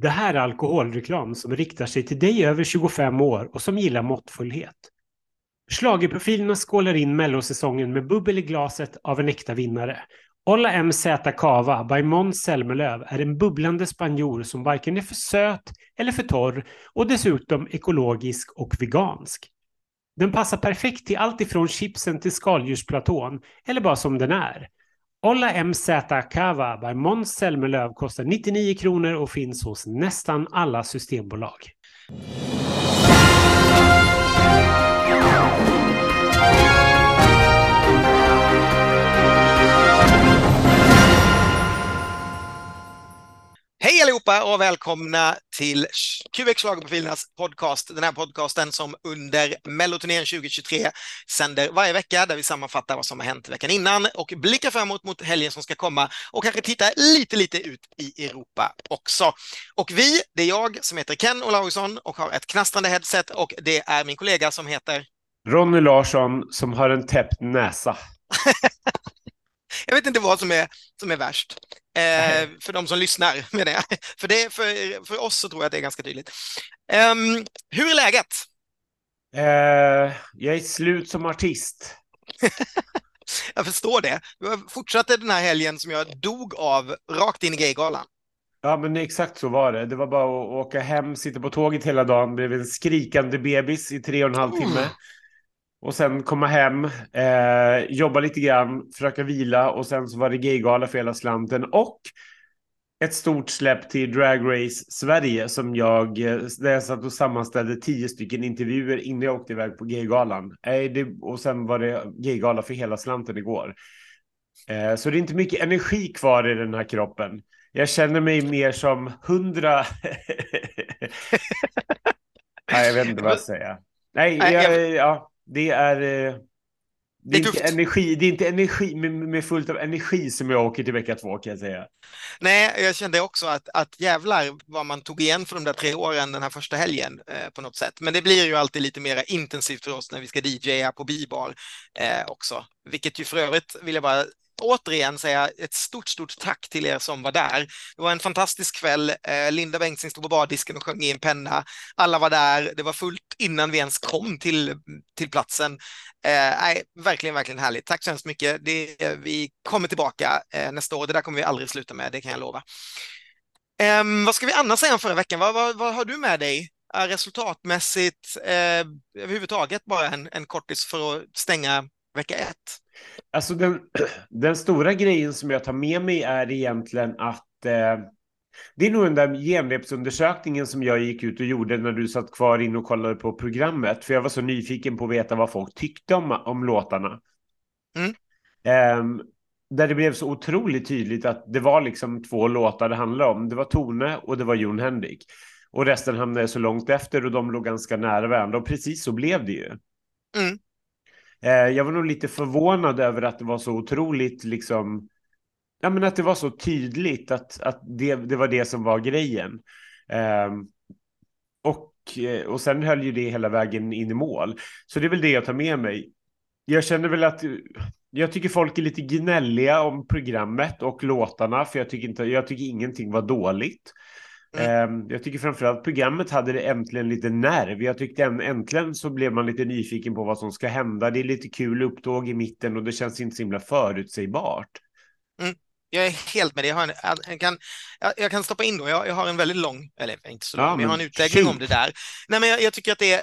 Det här är alkoholreklam som riktar sig till dig över 25 år och som gillar måttfullhet. Schlagerprofilerna skålar in mellosäsongen med bubbel i glaset av en äkta vinnare. Olla MZ Cava by Måns Zelmerlöw är en bubblande spanjor som varken är för söt eller för torr och dessutom ekologisk och vegansk. Den passar perfekt till allt ifrån chipsen till skaldjursplatån eller bara som den är. Olla MZ Cava by Måns Zelmerlöw kostar 99 kronor och finns hos nästan alla systembolag. Hej allihopa och välkomna till QX Schlagerprofilernas podcast. Den här podcasten som under Melloturnén 2023 sänder varje vecka där vi sammanfattar vad som har hänt veckan innan och blickar framåt mot helgen som ska komma och kanske tittar lite, lite ut i Europa också. Och vi, det är jag som heter Ken Olausson och har ett knastrande headset och det är min kollega som heter Ronny Larsson som har en täppt näsa. Jag vet inte vad som är, som är värst. Eh, för de som lyssnar, menar jag. För, det, för, för oss så tror jag att det är ganska tydligt. Eh, hur är läget? Eh, jag är slut som artist. jag förstår det. Du fortsatte den här helgen som jag dog av, rakt in i Gaygalan. Ja, men exakt så var det. Det var bara att åka hem, sitta på tåget hela dagen, blev en skrikande bebis i tre och en halv timme. Mm. Och sen komma hem, eh, jobba lite grann, försöka vila och sen så var det gaygala för hela slanten. Och ett stort släpp till Drag Race Sverige som jag, eh, där jag satt och sammanställde tio stycken intervjuer innan jag åkte iväg på gaygalan. Eh, och sen var det gaygala för hela slanten igår. Eh, så det är inte mycket energi kvar i den här kroppen. Jag känner mig mer som hundra... Nej, jag vet inte vad jag säga. Nej, jag, ja det är... Eh, det är, det är inte energi, det är inte energi med, med, fullt av energi som jag åker till vecka två kan jag säga. Nej, jag kände också att, att jävlar vad man tog igen för de där tre åren den här första helgen eh, på något sätt. Men det blir ju alltid lite mer intensivt för oss när vi ska DJa på bibar eh, också. Vilket ju för övrigt vill jag bara återigen säga ett stort, stort tack till er som var där. Det var en fantastisk kväll. Eh, Linda Bengtzing stod på bardisken och sjöng i en penna. Alla var där. Det var fullt innan vi ens kom till, till platsen. Eh, nej, verkligen, verkligen härligt. Tack så hemskt mycket. Det, vi kommer tillbaka eh, nästa år. Det där kommer vi aldrig sluta med, det kan jag lova. Eh, vad ska vi annars säga om förra veckan? Vad, vad, vad har du med dig eh, resultatmässigt, eh, överhuvudtaget bara en, en kortis för att stänga vecka ett? Alltså den, den stora grejen som jag tar med mig är egentligen att eh, det är nog den där genrepsundersökningen som jag gick ut och gjorde när du satt kvar in och kollade på programmet. För jag var så nyfiken på att veta vad folk tyckte om, om låtarna. Mm. Eh, där det blev så otroligt tydligt att det var liksom två låtar det handlade om. Det var Tone och det var Jon Henrik. Och resten hamnade så långt efter och de låg ganska nära varandra. Och precis så blev det ju. Mm. Eh, jag var nog lite förvånad över att det var så otroligt liksom. Ja, men att det var så tydligt att, att det, det var det som var grejen. Ehm, eh, och, och sen höll ju det hela vägen in i mål. Så det är väl det jag tar med mig. Jag känner väl att jag tycker folk är lite gnälliga om programmet och låtarna, för jag tycker, inte, jag tycker ingenting var dåligt. Mm. Jag tycker framförallt programmet hade det äntligen lite nerv. Jag tyckte äntligen så blev man lite nyfiken på vad som ska hända. Det är lite kul upptåg i mitten och det känns inte så himla förutsägbart. Mm. Jag är helt med dig. Jag, en, jag, kan, jag, jag, kan stoppa in då. Jag, jag, har en väldigt lång, eller inte så lång, ja, men jag har en utläggning om det där. Nej, men jag, jag tycker att det är,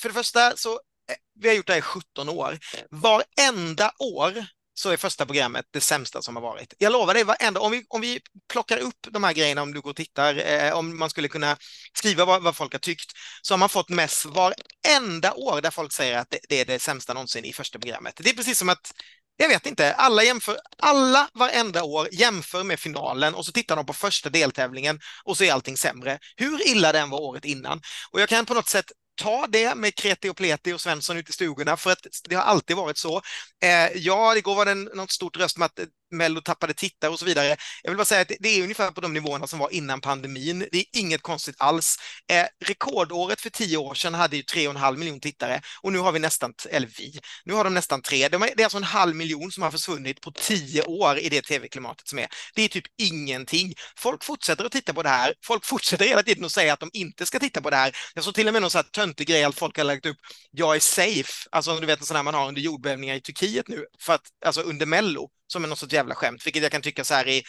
för det första så, eh, vi har gjort det här i 17 år. Varenda år så är första programmet det sämsta som har varit. Jag lovar dig, varenda, om, vi, om vi plockar upp de här grejerna, om du går och tittar, eh, om man skulle kunna skriva vad, vad, folk har tyckt, så har man fått mest varenda år där folk säger att det, det, är det sämsta någonsin i första programmet. Det är precis som att jag vet inte, alla jämför, alla varenda år jämför med finalen och så tittar de på första deltävlingen och så är allting sämre. Hur illa den var året innan. Och jag kan på något sätt ta det med Kreti och Pleti och Svensson ute i stugorna för att det har alltid varit så. Eh, ja, igår var det något stort röst med att eh, Mello tappade tittare och så vidare. Jag vill bara säga att det är ungefär på de nivåerna som var innan pandemin. Det är inget konstigt alls. Eh, rekordåret för tio år sedan hade ju tre och en halv miljon tittare och nu har vi nästan, eller vi, nu har de nästan tre. Det är alltså en halv miljon som har försvunnit på tio år i det tv-klimatet som är. Det är typ ingenting. Folk fortsätter att titta på det här. Folk fortsätter hela tiden att säga att de inte ska titta på det här. Jag såg till och med någon sån här töntig grej att folk har lagt upp jag är safe, alltså du vet en sån här man har under jordbävningar i Turkiet nu, för att, alltså under Mello, som är något sorts jävla skämt, vilket jag kan tycka så här i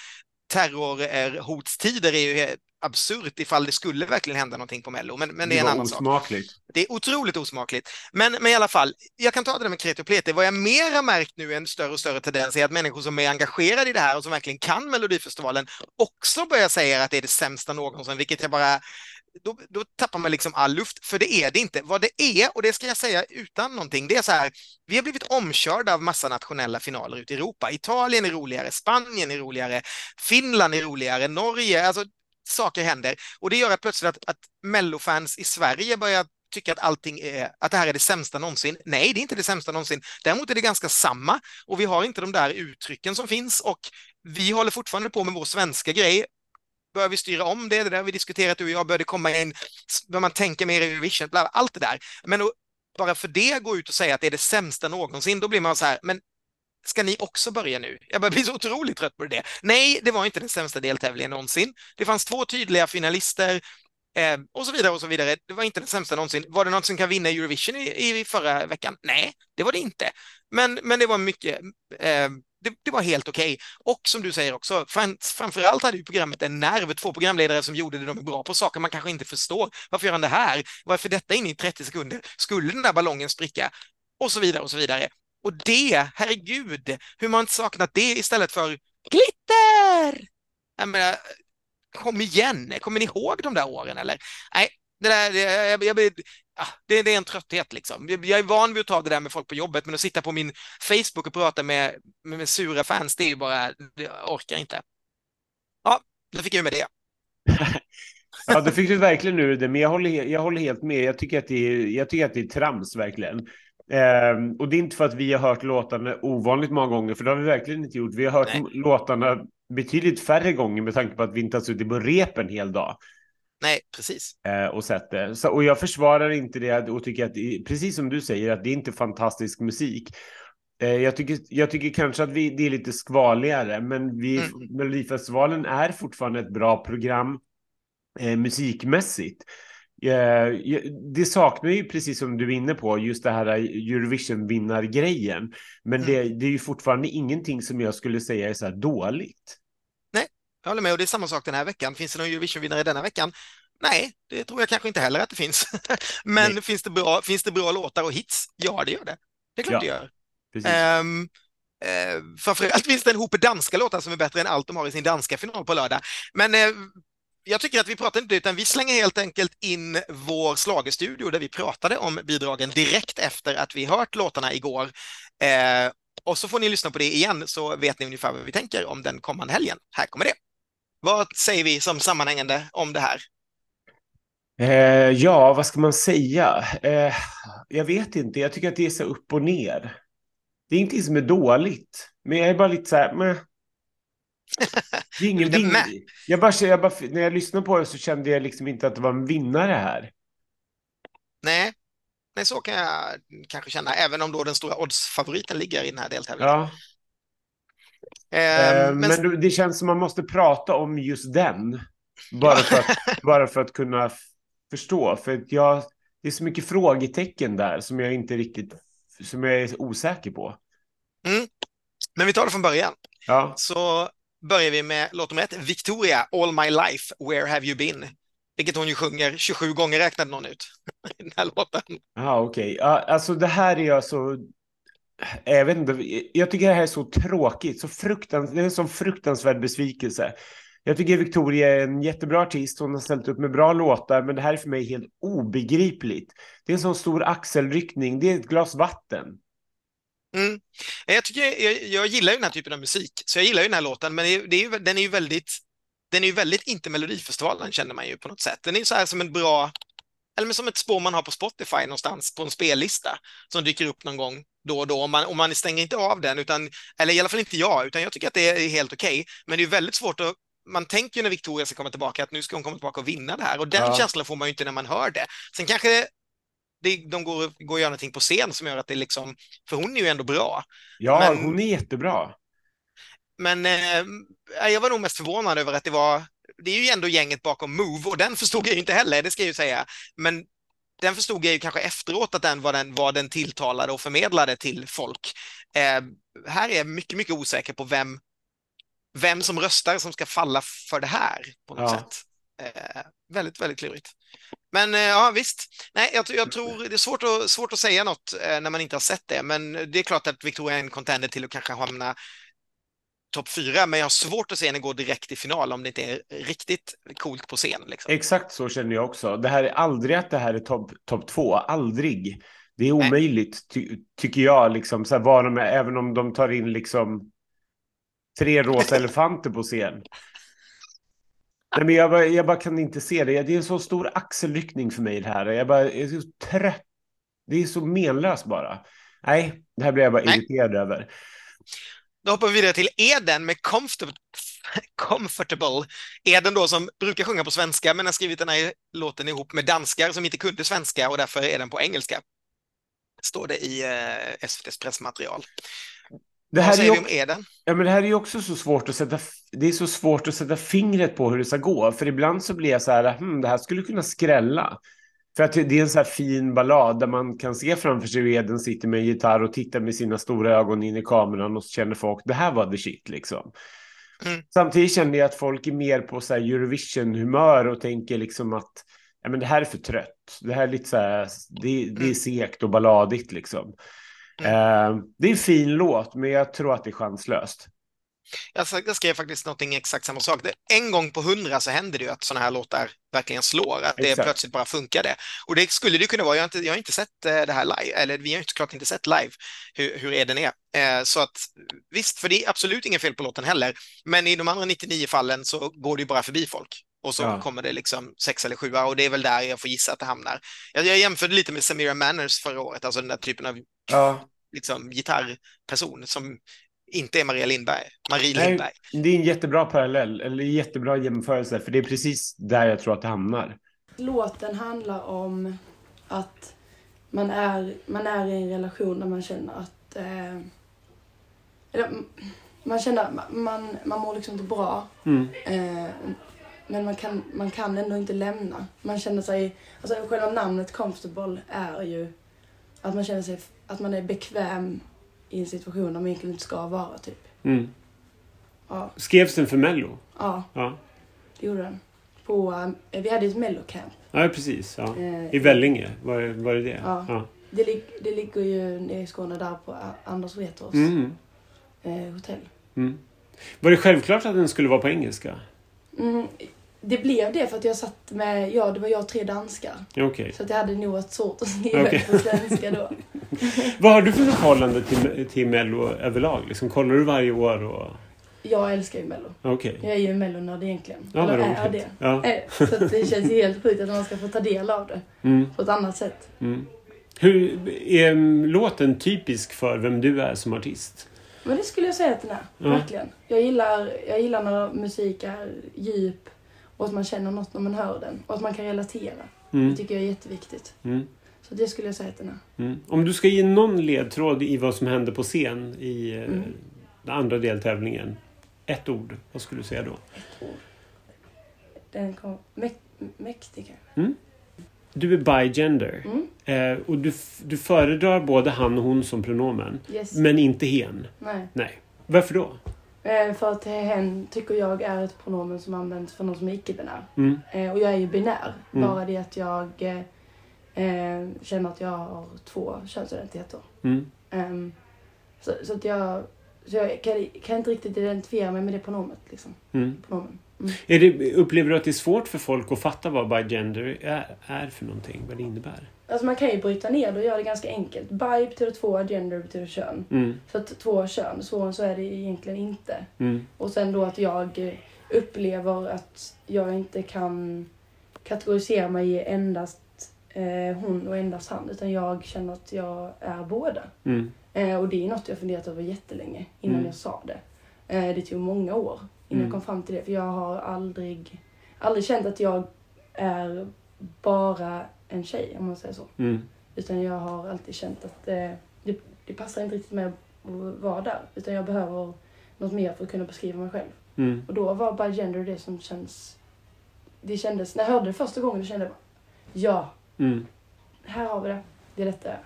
terrorhotstider är ju absurt ifall det skulle verkligen hända någonting på Mello, men, men det, det är en annan osmakligt. sak. Det är otroligt osmakligt. Men, men i alla fall, jag kan ta det där med kreti och pleti. Vad jag mer har märkt nu, en större och större tendens, är att människor som är engagerade i det här och som verkligen kan Melodifestivalen också börjar säga att det är det sämsta någonsin, vilket jag bara då, då, tappar man liksom all luft, för det är det inte. Vad det är, och det ska jag säga utan någonting, det är så här, vi har blivit omkörda av massa nationella finaler ute i Europa. Italien är roligare, Spanien är roligare, Finland är roligare, Norge, alltså saker händer. Och det gör att plötsligt att, att mellofans i Sverige börjar tycka att allting är, att det här är det sämsta någonsin. Nej, det är inte det sämsta någonsin. Däremot är det ganska samma och vi har inte de där uttrycken som finns och vi håller fortfarande på med vår svenska grej Bör vi styra om det? Det där har vi diskuterat du och jag. Bör det komma in, bör man tänka mer i Eurovision? Allt det där. Men att bara för det gå ut och säga att det är det sämsta någonsin, då blir man så här, men ska ni också börja nu? Jag börjar bli så otroligt trött på det. Nej, det var inte den sämsta deltävlingen någonsin. Det fanns två tydliga finalister eh, och så vidare och så vidare. Det var inte den sämsta någonsin. Var det något som kan vinna Eurovision i, i förra veckan? Nej, det var det inte. Men, men det var mycket eh, det, det, var helt okej. Okay. Och som du säger också, fram, framförallt hade ju programmet en nerv, två programledare som gjorde det de är bra på, saker man kanske inte förstår. Varför gör han det här? Varför detta inne i 30 sekunder? Skulle den där ballongen spricka? Och så vidare och så vidare. Och det, herregud, hur man saknat det istället för glitter! Jag menar, kom igen, kommer ni ihåg de där åren eller? Nej, det där, jag, jag, jag, det, det, är en trötthet liksom. Jag är van vid att ta det där med folk på jobbet, men att sitta på min Facebook och prata med, med, med sura fans, det är ju bara, jag orkar inte. Ja, då fick jag med det. ja, då fick du verkligen ur det, men jag håller, jag håller helt med. Jag tycker att det är, jag tycker att det är trams verkligen. Eh, och det är inte för att vi har hört låtarna ovanligt många gånger, för det har vi verkligen inte gjort. Vi har hört Nej. låtarna betydligt färre gånger med tanke på att vi inte har suttit på rep en hel dag. Nej, precis. Eh, och sett det. Så, och jag försvarar inte det och tycker att, precis som du säger, att det är inte fantastisk musik. Eh, jag, tycker, jag tycker kanske att vi, det är lite skvaligare, men vi, mm. Melodifestivalen är fortfarande ett bra program eh, musikmässigt. Eh, det saknar ju, precis som du är inne på, just det här Eurovision-vinnargrejen. Men mm. det, det, är ju fortfarande ingenting som jag skulle säga är så här dåligt. Jag håller med och det är samma sak den här veckan. Finns det någon Eurovision-vinnare denna veckan? Nej, det tror jag kanske inte heller att det finns. Men finns det, bra, finns det bra låtar och hits? Ja, det gör det. Det är klart ja, det gör. Um, uh, framförallt finns det en hop danska låtar som är bättre än allt de har i sin danska final på lördag. Men uh, jag tycker att vi pratar inte utan vi slänger helt enkelt in vår slagestudio där vi pratade om bidragen direkt efter att vi hört låtarna igår. Uh, och så får ni lyssna på det igen så vet ni ungefär vad vi tänker om den kommande helgen. Här kommer det. Vad säger vi som sammanhängande om det här? Eh, ja, vad ska man säga? Eh, jag vet inte. Jag tycker att det är så upp och ner. Det är ingenting som är dåligt, men jag är bara lite så här, meh. Det är ingen vin... jag bara, jag bara, när jag lyssnade på det så kände jag liksom inte att det var en vinnare här. Nej, Nej så kan jag kanske känna, även om då den stora oddsfavoriten ligger i den här deltävlingen. Ja. Eh, men, men det känns som man måste prata om just den. Bara, för, att, bara för att kunna förstå. För jag, det är så mycket frågetecken där som jag inte riktigt som jag är osäker på. Mm. Men vi tar det från början. Ja. Så börjar vi med låt nummer ett, Victoria, All My Life, Where Have You Been? Vilket hon ju sjunger 27 gånger räknade någon ut i den här låten. Ja, okej. Okay. Ja, alltså det här är alltså jag vet inte, jag tycker det här är så tråkigt, så fruktans, det är en sån fruktansvärd besvikelse. Jag tycker Victoria är en jättebra artist, hon har ställt upp med bra låtar, men det här är för mig helt obegripligt. Det är en sån stor axelryckning, det är ett glas vatten. Mm. Jag, tycker, jag, jag gillar ju den här typen av musik, så jag gillar ju den här låten, men det är, ju, den är ju väldigt, den är ju väldigt inte Melodifestivalen känner man ju på något sätt. Den är ju så här som en bra, eller som ett spår man har på Spotify någonstans på en spellista som dyker upp någon gång då och då, om man, om man stänger inte av den, utan, eller i alla fall inte jag, utan jag tycker att det är helt okej. Okay. Men det är väldigt svårt att man tänker ju när Victoria ska komma tillbaka att nu ska hon komma tillbaka och vinna det här och den ja. känslan får man ju inte när man hör det. Sen kanske det, de går, går att göra någonting på scen som gör att det liksom, för hon är ju ändå bra. Ja, men, hon är jättebra. Men eh, jag var nog mest förvånad över att det var, det är ju ändå gänget bakom Move och den förstod jag inte heller, det ska jag ju säga. Men den förstod jag ju kanske efteråt att den var den, var den tilltalade och förmedlade till folk. Eh, här är jag mycket, mycket osäker på vem, vem som röstar som ska falla för det här på något ja. sätt. Eh, väldigt, väldigt klurigt. Men eh, ja, visst. Nej, jag, jag, tror det är svårt att, svårt att säga något eh, när man inte har sett det, men det är klart att Victoria är en contender till att kanske hamna topp fyra, men jag har svårt att se henne gå direkt i final om det inte är riktigt coolt på scen. Liksom. Exakt så känner jag också. Det här är aldrig att det här är topp top två, aldrig. Det är omöjligt, ty tycker jag, liksom, så här, var de är, även om de tar in liksom tre rosa elefanter på scen. Nej, men jag, bara, jag bara kan inte se det. Det är en så stor axelryckning för mig det här. Jag, bara, jag är så trött. Det är så menlöst bara. Nej, det här blir jag bara Nej. irriterad över. Då hoppar vi vidare till Eden med Comfortable. Comfortable. Eden då som brukar sjunga på svenska men har skrivit den här låten ihop med danskar som inte kunde svenska och därför är den på engelska. Står det i eh, SVTs pressmaterial. Det här, är också, Eden? Ja, men det här är ju också så svårt att sätta, det är så svårt att sätta fingret på hur det ska gå. För ibland så blir jag så här, hmm, det här skulle kunna skrälla. För att det är en så här fin ballad där man kan se framför sig hur Eden sitter med en gitarr och tittar med sina stora ögon in i kameran och så känner folk, det här var the shit liksom. Mm. Samtidigt känner jag att folk är mer på så Eurovision-humör och tänker liksom att ja, men det här är för trött. Det här är lite så här, det, det är mm. sekt och balladigt liksom. Mm. Eh, det är en fin låt, men jag tror att det är chanslöst. Jag skrev faktiskt någonting exakt samma sak. En gång på hundra så händer det ju att sådana här låtar verkligen slår, att det exakt. plötsligt bara funkar det. Och det skulle det kunna vara, jag har inte, jag har inte sett eh, det här live, eller vi har såklart inte sett live hur, hur är. Eh, så att visst, för det är absolut inget fel på låten heller, men i de andra 99 fallen så går det ju bara förbi folk. Och så ja. kommer det liksom sex eller sjua och det är väl där jag får gissa att det hamnar. Jag, jag jämförde lite med Samira Manners förra året, alltså den där typen av ja. liksom, gitarrperson som inte är Maria Lindberg. Marie Nej, Lindberg. Det är en jättebra parallell, eller jättebra jämförelse, för det är precis där jag tror att det hamnar. Låten handlar om att man är, man är i en relation där man känner att... Eh, eller, man känner man, man mår liksom inte bra. Mm. Eh, men man kan, man kan ändå inte lämna. Man känner sig... Alltså själva namnet comfortable är ju att man känner sig... Att man är bekväm i en situation där man egentligen inte ska vara, typ. Mm. Ja. Skrevs den för Mello? Ja, ja. det gjorde den. På, äh, vi hade ett Mellocamp. Ja, precis. Ja. Eh, I Vellinge, var, var det det? Ja. ja. Det, lig det ligger ju nere i Skåne där på Anders Wretors mm. eh, hotell. Mm. Var det självklart att den skulle vara på engelska? Mm, det blev det för att jag satt med, ja det var jag och tre danskar. Okay. Så att jag hade nog varit svårt att skriva okay. på svenska då. Vad har du för förhållande till, till Mello överlag? Liksom, kollar du varje år? Och... Jag älskar ju Mello. Okay. Jag är ju Mellonörd egentligen. Ja, Eller är det. Ja. Eh, så det känns helt sjukt att man ska få ta del av det mm. på ett annat sätt. Mm. Hur Är låten typisk för vem du är som artist? Men det skulle jag säga att den är. Ja. Verkligen. Jag gillar, jag gillar när musik är djup och att man känner något när man hör den. Och att man kan relatera. Mm. Det tycker jag är jätteviktigt. Mm. Så det skulle jag säga att den är. Mm. Om du ska ge någon ledtråd i vad som hände på scen i eh, mm. den andra deltävlingen. Ett ord, vad skulle du säga då? Ett ord. Den kom... Mäk mäktig kanske. Mm. Du är bigender. Mm. Eh, och du, du föredrar både han och hon som pronomen. Yes. Men inte hen. Nej. Nej. Varför då? Eh, för att hen tycker jag är ett pronomen som används för någon som är icke-binär. Mm. Eh, och jag är ju binär. Mm. Bara det att jag eh, känner att jag har två könsidentiteter. Mm. Ehm, så, så, att jag, så jag kan, kan, inte riktigt identifiera mig med det pronomet. Liksom. Mm. Pronomen. Mm. Är det, upplever du att det är svårt för folk att fatta vad bigender är, är för någonting? Vad det innebär? Alltså man kan ju bryta ner det och göra det ganska enkelt. Bi betyder två, gender betyder kön. Mm. Så att två kön, så, så är det egentligen inte. Mm. Och sen då att jag upplever att jag inte kan kategorisera mig i endast eh, hon och endast han. Utan jag känner att jag är båda. Mm. Eh, och det är något jag funderat över jättelänge innan Mm. jag sa det. Eh, det tog många år innan Mm. jag kom fram till det. För jag har aldrig, aldrig känt att jag är bara en tjej, om man säger så. Mm. Utan jag har alltid känt att eh, det, det passar inte riktigt med att vara där. Utan jag behöver något mer för att kunna beskriva mig själv. Mm. Och då var bara gender det som känns... Det kändes, när jag hörde det första gången, då kände jag bara, ja, Mm. här har vi det. Det är detta.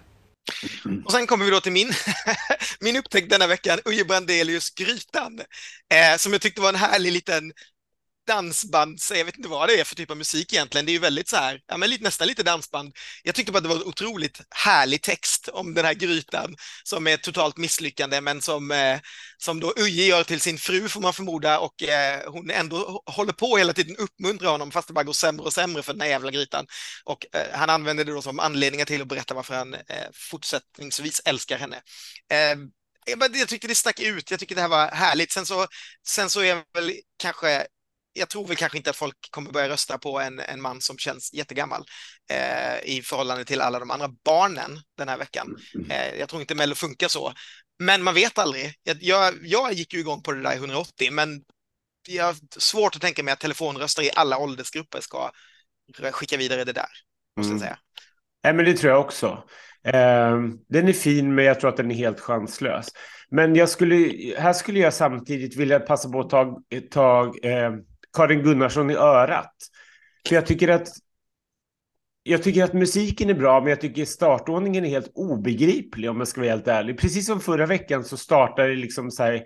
Och sen kommer vi då till min, min upptäckt denna veckan, Uje Brandelius Grytan, eh, som jag tyckte var en härlig liten dansband, jag vet inte vad det är för typ av musik egentligen. Det är ju väldigt så här, ja men lite, nästan lite dansband. Jag tyckte bara att det var en otroligt härlig text om den här grytan som är ett totalt misslyckande, men som, eh, som då Uje gör till sin fru får man förmoda och eh, hon ändå håller på hela tiden uppmuntrar honom fast det bara går sämre och sämre för den här jävla grytan. Och eh, han använder det då som anledningar till att berätta varför han eh, fortsättningsvis älskar henne. Eh, jag, jag tyckte det stack ut, jag tycker det här var härligt. Sen så, sen så är jag väl kanske jag tror väl kanske inte att folk kommer börja rösta på en, en man som känns jättegammal eh, i förhållande till alla de andra barnen den här veckan. Eh, jag tror inte Mello funkar så. Men man vet aldrig. Jag, jag, jag gick ju igång på det där i 180, men jag har svårt att tänka mig att telefonröster i alla åldersgrupper ska skicka vidare det där, måste Mm. jag säga. Nej, men det tror jag också. Eh, den är fin, men jag tror att den är helt chanslös. Men jag skulle, här skulle jag samtidigt vilja passa på att ta, ta eh, Karin Gunnarsson i örat. För jag tycker att jag tycker att musiken är bra, men jag tycker startordningen är helt obegriplig om jag ska vara helt ärlig. Precis som förra veckan så startar det liksom så här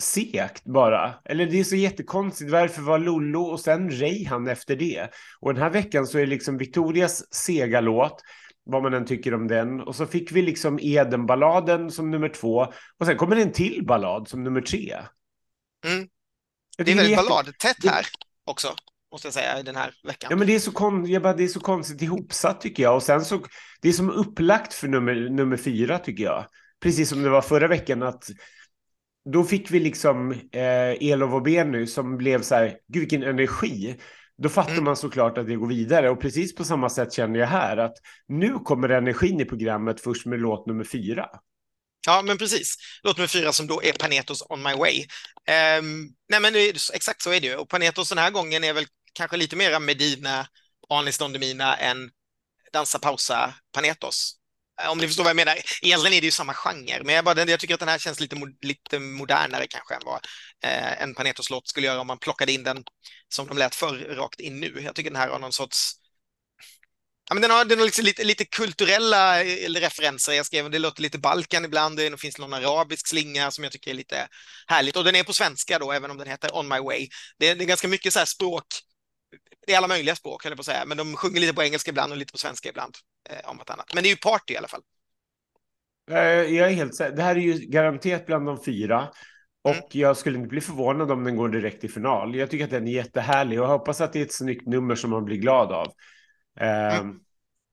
segt bara. Eller det är så jättekonstigt. Varför var Lollo och sen Reihan efter det? Och den här veckan så är det liksom Victorias sega låt, vad man än tycker om den. Och så fick vi liksom Edenballaden som nummer två. Och sen kommer det en till ballad som nummer tre. Mm. Det är väldigt balladtätt här också, måste jag säga, i den här veckan. Ja, men det är så, kon... jag bara, det är så konstigt ihopsatt tycker jag. Och sen så, det är som upplagt för nummer, nummer fyra tycker jag. Precis som det var förra veckan att då fick vi liksom eh, Elov och Benny som blev så här, gud vilken energi. Då fattar Mm. man såklart att det går vidare. Och precis på samma sätt känner jag här att nu kommer energin i programmet först med låt nummer fyra. Ja, men precis. Låt mig fyra som då är Panetos On My Way. Um, nej, men det exakt så är det ju. Och Panetos den här gången är väl kanske lite mera Medina, Anis Don Demina än Dansa Pausa Panetos. Eh, om ni förstår vad jag menar. Egentligen är det ju samma genre, men jag, bara, jag tycker att den här känns lite, lite modernare kanske än vad eh, en Panetos-låt skulle göra om man plockade in den som de lät förr rakt in nu. Jag tycker den här har någon sorts men den har, den har liksom lite, lite kulturella eh, referenser. Jag skrev det låter lite Balkan ibland. Det finns någon arabisk slinga som jag tycker är lite härligt. Och den är på svenska då, även om den heter On My Way. Det, är- det är ganska mycket så här språk. Det är alla möjliga språk, höll jag på att säga. Men de sjunger lite på engelska ibland och lite på svenska ibland. Eh, om vartannat. Men det är ju party i alla fall. Eh, jag är helt säker. Det här är ju garanterat bland de fyra. Och Mm. jag skulle inte bli förvånad om den går direkt till final. Jag tycker att den är jättehärlig och jag hoppas att det är ett snyggt nummer som man blir glad av. Eh, Mm.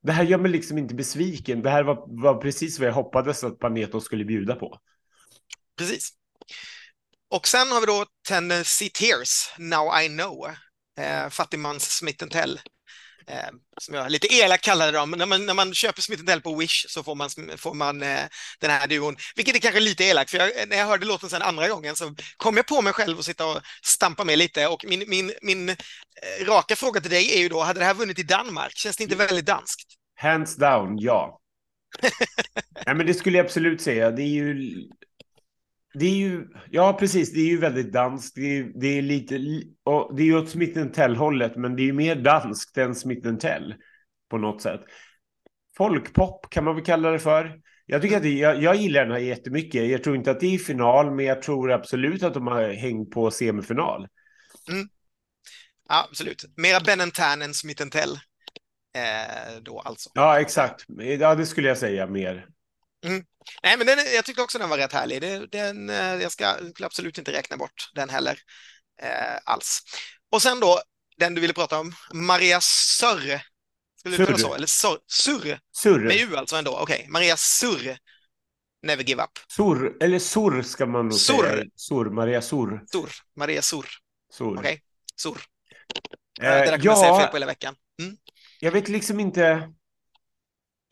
Det här gör mig liksom inte besviken. Det här var, var precis vad jag hoppades att Paneto skulle bjuda på. Precis. Och sen har vi då Tennessee Tears, Now I Know, eh, Fattigmans Smith Tell. Eh, som jag lite elakt kallade dem. När man, när man köper Smith Tell på Wish så får man, får man eh, den här duon. Vilket är kanske lite elakt, för jag, när jag hörde låten sen andra gången så kom jag på mig själv att sitta och stampa med lite. Och min, min, min eh, raka fråga till dig är ju då, hade det här vunnit i Danmark? Känns det inte väldigt danskt? Hands down, ja. Nej, men det skulle jag absolut säga. Det är ju... Det är ju, ja precis, det är ju väldigt danskt. Det är, det är lite, och det är ju åt Smith Tell-hållet, men det är ju mer danskt än Smith Tell på något sätt. Folkpop kan man väl kalla det för. Jag, tycker att det, jag, jag gillar den här jättemycket. Jag tror inte att det är final, men jag tror absolut att de har hängt på semifinal. Ja, absolut. Mera Ben Tan än Smith Tell. Eh, då alltså. Ja, exakt. Ja, det skulle jag säga mer. Nej, men den, jag tyckte också den var rätt härlig. Det, den, eh, jag ska absolut inte räkna bort den heller eh, alls. Och sen då, den du ville prata om, Maria Sörre. Skulle du Surr. så? Eller Sör, Surr, Surr. med U alltså ändå. Okej, Maria Surr, Never Give Up. Sur, eller Sur ska man nog Sur. säga. Sur, Maria Sur. Surr, Maria Surr. Sur. Okej, Surr. Eh, det där kommer jag säga fel ja, på hela veckan. Mm. jag vet liksom inte.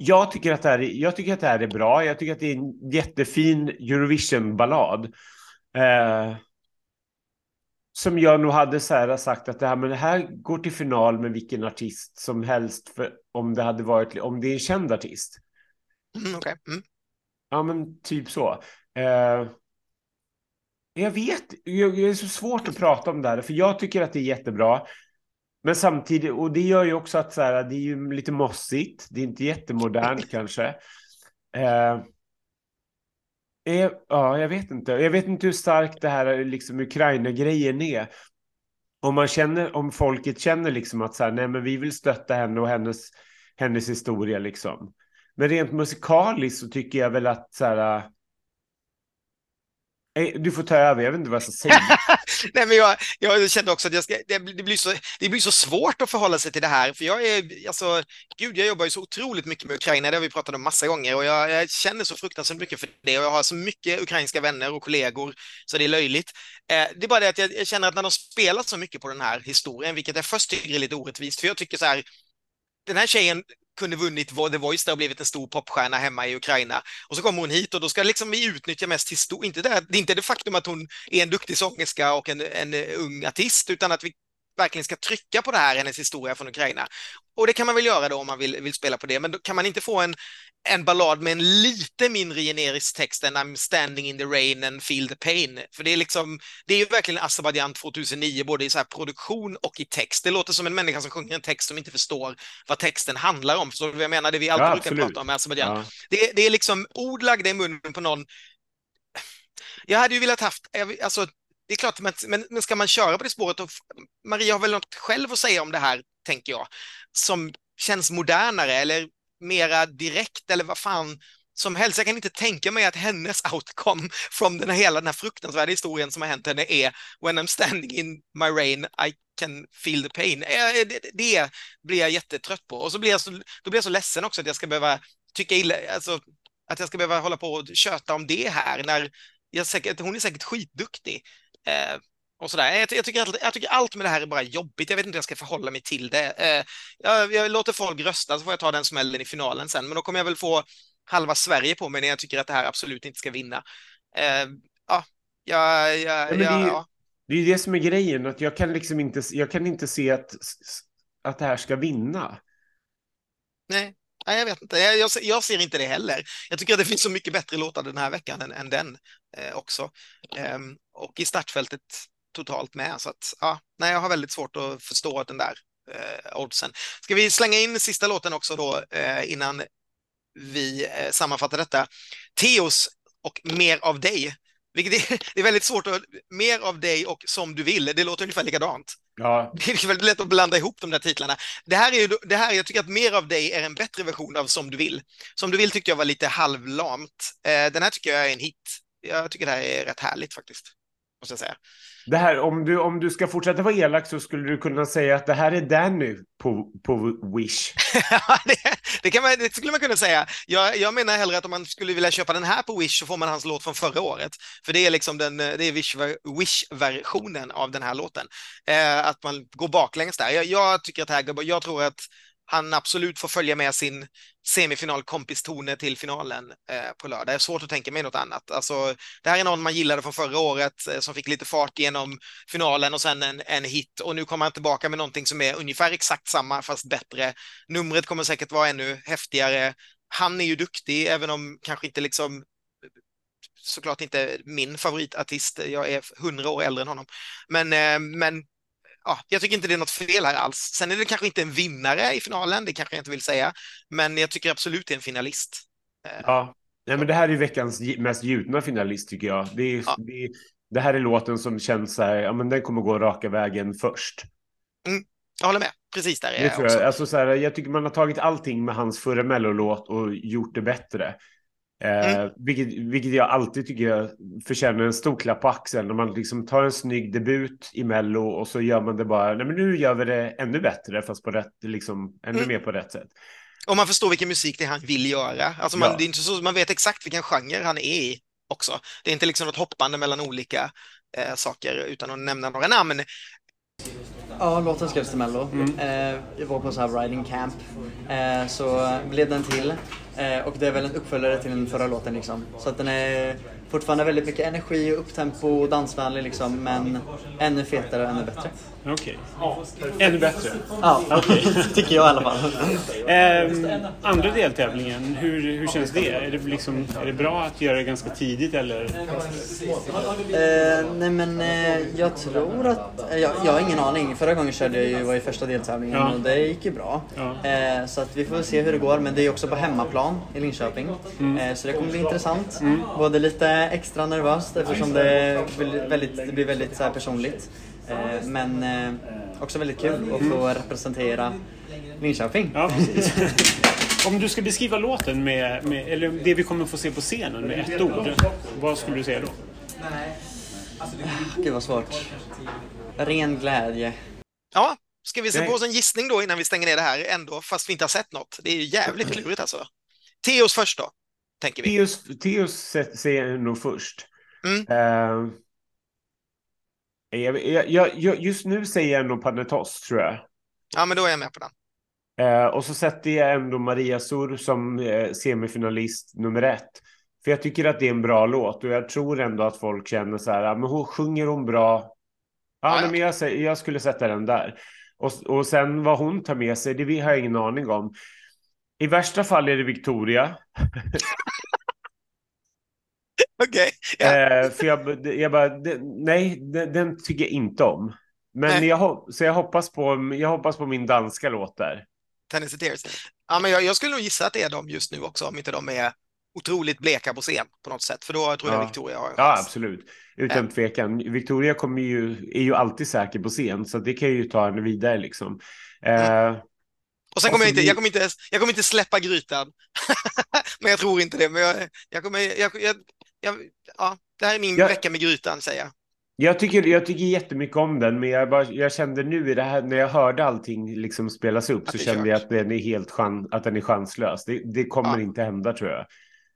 Jag tycker, att det här, jag tycker att det här är bra. Jag tycker att det är en jättefin Eurovision-ballad. Eh, som jag nog hade så här sagt att det här, men det här går till final med vilken artist som helst för, om det hade varit om det är en känd artist. Mm, okay. mm. Ja, men typ så. Eh, jag vet, det är så svårt att prata om det här, för jag tycker att det är jättebra. Men samtidigt, och det gör ju också att så här, det är ju lite mossigt. Det är inte jättemodernt kanske. Eh, ja, jag vet inte. Jag vet inte hur starkt det här liksom Ukraina-grejen är. Om man känner, om folket känner liksom att så här, nej men vi vill stötta henne och hennes, hennes historia liksom. Men rent musikaliskt så tycker jag väl att så här, du får ta över, jag vet inte vad jag ska säga. Nej, men jag, jag kände också att jag ska, det, det, blir så, det blir så svårt att förhålla sig till det här, för jag är, alltså, gud, jag jobbar ju så otroligt mycket med Ukraina, det har vi pratat om massa gånger, och jag, jag känner så fruktansvärt mycket för det, och jag har så mycket ukrainska vänner och kollegor, så det är löjligt. Eh, det är bara det att jag, jag, känner att när de spelat så mycket på den här historien, vilket jag först tycker är lite orättvist, för jag tycker så här, den här tjejen kunde vunnit The Voice där och blivit en stor popstjärna hemma i Ukraina. Och så kommer hon hit och då ska liksom vi utnyttja mest historia. Inte det, det är inte det faktum att hon är en duktig sångerska och en, en eh, ung artist, utan att vi verkligen ska trycka på det här, hennes historia från Ukraina. Och det kan man väl göra då om man vill, vill spela på det, men då kan man inte få en, en ballad med en lite mindre generisk text än I'm standing in the rain and feel the pain. För det är liksom, det är ju verkligen Azerbajdzjan 2009, både i så produktion och i text. Det låter som en människa som sjunger en text som inte förstår vad texten handlar om. Förstår du vad jag menar? Det vi alltid ja, brukar prata om med Azerbajdzjan. Ja. Det, det, är liksom ord lagda i munnen på någon. Jag hade ju velat haft, alltså det är klart, men, men ska man köra på det spåret, och Maria har väl något själv att säga om det här, tänker jag, som känns modernare eller mera direkt eller vad fan som helst. Jag kan inte tänka mig att hennes outcome från den här, hela den här fruktansvärda historien som har hänt henne är When I'm standing in my rain I can feel the pain. Eh, eh, det, det blir jag jättetrött på. Och så blir jag så, då blir jag så ledsen också att jag ska behöva tycka illa, alltså att jag ska behöva hålla på och köta om det här när jag säkert, hon är säkert skitduktig. Eh, och sådär. Jag, jag, tycker, jag tycker allt med det här är bara jobbigt. Jag vet inte hur jag ska förhålla mig till det. Eh, jag, jag, låter folk rösta så får jag ta den smällen i finalen sen. Men då kommer jag väl få halva Sverige på mig när jag tycker att det här absolut inte ska vinna. Eh, ja, ja, ja, det, är, ja. det är det som är grejen, att jag kan liksom inte, jag kan inte se att, att det här ska vinna. Nej, Nej, jag vet inte. Jag, jag, ser inte det heller. Jag tycker att det finns så mycket bättre låtar den här veckan än, än den eh, också. Eh, och i startfältet totalt med. Så att, ja, nej, jag har väldigt svårt att förstå den där eh, oddsen. Ska vi slänga in sista låten också då eh, innan vi eh, sammanfattar detta? Teos och Mer av dig. Vilket är, det är väldigt svårt att... Mer av dig och Som du vill, det låter ungefär likadant. Ja. Det är väldigt lätt att blanda ihop de där titlarna. Det här är ju, det här, jag tycker att Mer av dig är en bättre version av Som du vill. Som du vill tyckte jag var lite halvlamt. Eh, den här tycker jag är en hit. Jag tycker det här är rätt härligt faktiskt måste jag säga. Det här, om, du, om du ska fortsätta vara elak så skulle du kunna säga att det här är Danny på, på Wish. det, det, kan man, det skulle man kunna säga. Jag, jag menar hellre att om man skulle vilja köpa den här på Wish så får man hans låt från förra året. För det är liksom den, det är Wish-versionen av den här låten. Eh, att man går baklänges där. Jag, jag tycker att det här, jag tror att han absolut får följa med sin semifinalkompis Tone till finalen eh, på lördag. Det är svårt att tänka mig något annat. Alltså, det här är någon man gillade från förra året eh, som fick lite fart genom finalen och sen en, en hit och nu kommer han tillbaka med någonting som är ungefär exakt samma fast bättre. Numret kommer säkert vara ännu häftigare. Han är ju duktig, även om kanske inte liksom såklart inte min favoritartist. Jag är hundra år äldre än honom. Men, eh, men ja, jag tycker inte det är något fel här alls. Sen är det kanske inte en vinnare i finalen, det kanske jag inte vill säga, men jag tycker absolut det är en finalist. Eh, ja, Nej, men det här är veckans mest gjutna finalist tycker jag. Det, är, ja. det, det, här är låten som känns så här, ja men den kommer gå raka vägen först. Mm, jag håller med, precis där är det jag, jag. Alltså, så här, jag tycker man har tagit allting med hans förra mellolåt och gjort det bättre. Eh, mm. vilket, vilket jag alltid tycker jag förtjänar en stor klapp på axeln. När man liksom tar en snygg debut i Mello och så gör man det bara, nej men nu gör vi det ännu bättre fast på rätt, liksom ännu mm. mer på rätt sätt. Och man förstår vilken musik det är han vill göra. Alltså man, ja. det är inte så, man vet exakt vilken genre han är i också. Det är inte liksom något hoppande mellan olika eh, saker utan att nämna några namn. Ja, låten skrevs till Mello. Mm. Eh, jag var på så här riding camp. Eh, så blev den till. Eh, och det är väl en uppföljare till den förra låten liksom. Så att den är fortfarande väldigt mycket energi och upptempo och dansvänlig liksom. Men ännu fetare och ännu bättre. Okej. Ännu bättre. Ja, tycker jag i alla fall. Ehm, andra deltävlingen, hur, hur känns det? Är det, liksom, är det bra att göra det ganska tidigt eller? Eh, nej men eh, jag tror att, eh, jag, jag har ingen aning. Förra gången körde jag ju, var i första deltävlingen Ja. och det gick ju bra. Ja. Eh, så att vi får se hur det går. Men det är också på hemmaplan i Linköping. Mm. Eh, så det kommer bli intressant. Både lite extra nervöst eftersom det blir väldigt, det blir väldigt så här personligt. Eh, men eh, också väldigt kul att få representera Linköping. Ja. Om du ska beskriva låten med, med, eller det vi kommer få se på scenen med ett ord, vad skulle du säga då? Gud vad svårt. Ren glädje. Ja, ska vi se på oss en gissning då innan vi stänger ner det här ändå, fast vi inte har sett något? Det är ju jävligt klurigt alltså. Teos först då, tänker vi. Teos, Teos säger jag nog först. Mm. Ehm, jag, jag, jag, just nu säger jag nog Panetos, tror jag. Ja, men då är jag med på den. Eh, och så sätter jag ändå Maria Sur som eh, semifinalist nummer ett. För jag tycker att det är en bra låt och jag tror ändå att folk känner så här, "Ah, men hon sjunger hon bra. Ja, Ja, nej, men jag, jag skulle sätta den där. Och, och sen vad hon tar med sig, det har jag ingen aning om. I värsta fall är det Victoria. Okej. Ja. Eh, för jag, jag bara, nej, den, den tycker jag inte om. Men Nej. jag, så jag hoppas, på, jag hoppas på min danska låt där. Tennessee Tears. Ja, men jag, jag skulle nog gissa att det är de just nu också, om inte de är otroligt bleka på scen på något sätt. För då tror jag Ja. Victoria har en Ja, chans. absolut. Utan Ja. tvekan. Victoria kommer ju, är ju alltid säker på scen, så det kan ju ta henne vidare liksom. Eh, Och sen kommer jag inte, blir- jag kommer inte, jag kommer inte släppa grytan. men jag tror inte det. Men jag, jag kommer, jag, jag, jag, ja, det här är min vecka med grytan, säger jag. jag, tycker, jag tycker jättemycket om den, men jag, bara, jag kände nu i det här, när jag hörde allting liksom spelas upp, Att så kände kört. jag att den är helt chan, att den är chanslös. Det, det kommer Ja. inte hända tror jag.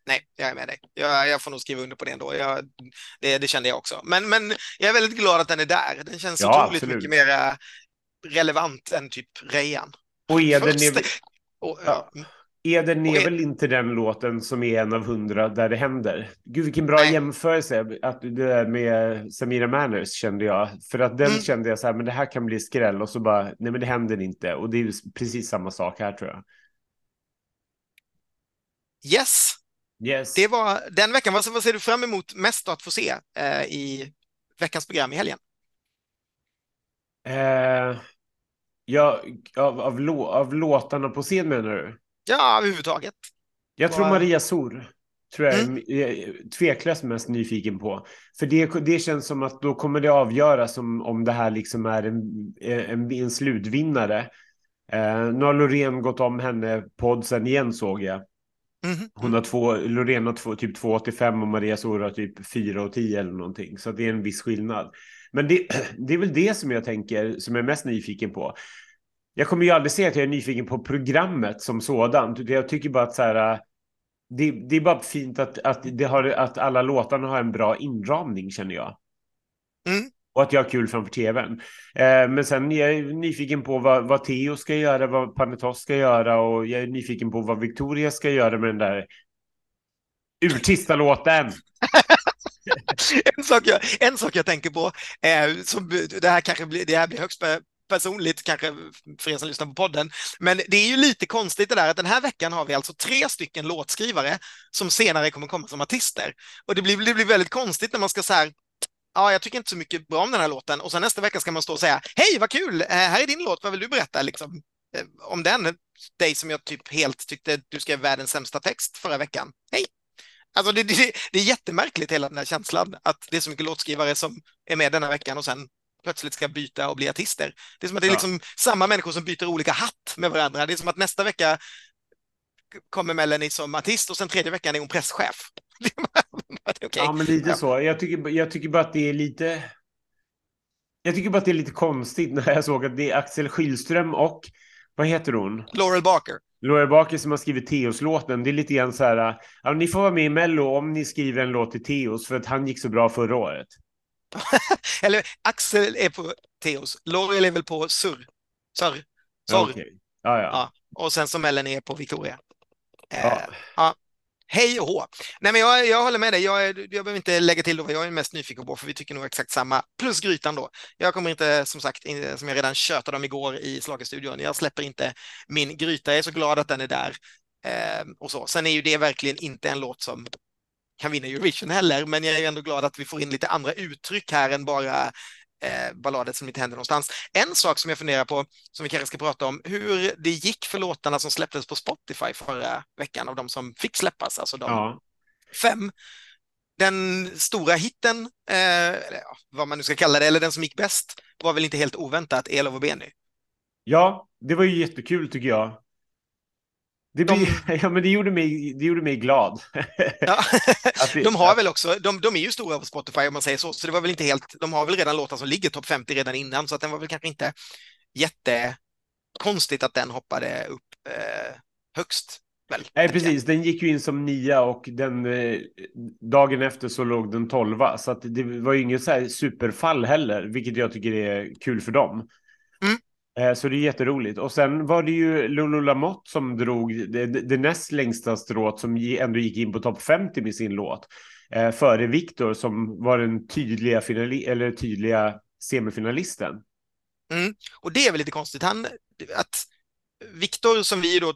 Nej, jag är med dig. Jag, jag får nog skriva under på det ändå. Jag, det, det kände jag också. Men, men jag är väldigt glad att den är där. Den känns Ja, otroligt absolut. mycket mer relevant än typ Rejan. Och Eden är, och, ja. Eden Och är väl inte den låten som är en av hundra där det händer. Gud vilken bra Nej. jämförelse att det där med Samira Manners kände jag. För att den Mm. kände jag så här, men det här kan bli skräll och så bara, nej men det händer inte. Och det är precis samma sak här tror jag. Yes, Yes. det var den veckan. Vad, vad ser du fram emot mest att få se eh, i veckans program i helgen? Eh, ja, av, av, lå, av låtarna på scen menar du? Ja, överhuvudtaget. Jag tror Maria Sor. Tror jag Mm. är tveklöst mest nyfiken på. För det, det känns som att då kommer det avgöras om, om det här liksom är en, en, en slutvinnare. Eh, nu har Loreen gått om henne på oddsen igen såg jag. Mhm. Hon har två, Loreen har två, typ 2,85 och Maria Sor har typ 4,10 eller någonting. Så det är en viss skillnad. Men det, det är väl det som jag tänker, som jag är mest nyfiken på. Jag kommer ju aldrig säga att jag är nyfiken på programmet som sådant. Jag tycker bara att så här, det, det är bara fint att, att, det har, att alla låtarna har en bra inramning känner jag. Mm. Och att jag har kul framför tvn. Eh, men sen är jag nyfiken på vad, vad Theo ska göra, vad Panetos ska göra och jag är nyfiken på vad Victoria ska göra med den där urtista låten. en, sak jag, en sak jag tänker på, eh, som, det, här kanske blir, det här blir högst personligt kanske för er som lyssnar på podden, men det är ju lite konstigt det där att den här veckan har vi alltså tre stycken låtskrivare som senare kommer komma som artister. Och det blir, det blir väldigt konstigt när man ska så här, ja, jag tycker inte så mycket bra om den här låten och sen nästa vecka ska man stå och säga, hej vad kul, eh, här är din låt, vad vill du berätta liksom, eh, om den? Dig som jag typ helt tyckte du skrev världens sämsta text förra veckan. Hej! Alltså det, det, det är jättemärkligt hela den här känslan att det är så mycket låtskrivare som är med denna veckan och sen plötsligt ska byta och bli artister. Det är som att det är Ja. liksom samma människor som byter olika hatt med varandra. Det är som att nästa vecka kommer Melanie som artist och sen tredje veckan är hon presschef. Okej. Ja, men lite Ja. så. Jag tycker, jag tycker bara att det är lite... Jag tycker bara att det är lite konstigt när jag såg att det är Axel Schylström och vad heter hon? Laurel Barker. Laura Baker som har skrivit Teos-låten. Det är lite grann så här, ja, ni får vara med i Mello om ni skriver en låt till Teos för att han gick så bra förra året. Eller Axel är på Teos, Laurel är väl på Surr. Surr. Sorr. Okay. Ja, ja. ja. Och sen som Ellen är på Victoria. Ja. Eh, ja. Hej och hå. Nej, men jag, jag håller med dig. Jag, jag behöver inte lägga till då vad jag är mest nyfiken på, för vi tycker nog exakt samma. Plus grytan då. Jag kommer inte, som sagt, in, som jag redan tjötade om igår i Slagerstudion, jag släpper inte min gryta. Jag är så glad att den är där. Eh, och så. Sen är ju det verkligen inte en låt som kan vinna Eurovision heller, men jag är ändå glad att vi får in lite andra uttryck här än bara eh, balladet som inte händer någonstans. En sak som jag funderar på, som vi kanske ska prata om, hur det gick för låtarna som släpptes på Spotify förra veckan av de som fick släppas, alltså de ja. fem. Den stora hitten, eh, vad man nu ska kalla det, eller den som gick bäst, var väl inte helt oväntat Elov och Benny. Ja, det var ju jättekul tycker jag. Det, de... ja, men det, gjorde mig, det gjorde mig glad. Ja. de har väl också, de, de, är ju stora på Spotify om man säger så, så det var väl inte helt, de har väl redan låtar som ligger topp 50 redan innan, så att den var väl kanske inte jättekonstigt att den hoppade upp eh, högst. Väl, Nej, precis. Den gick ju in som nia och den eh, dagen efter så låg den tolva. Så att det var ju inget så här superfall heller, vilket jag tycker är kul för dem. Eh, så det är jätteroligt. Och sen var det ju Lulu Lamotte som drog det, det näst längsta strået som ändå gick in på topp 50 med sin låt. Eh, före Viktor som var den tydliga, finali eller tydliga semifinalisten. Mm. Och det är väl lite konstigt. Han, att Viktor som vi då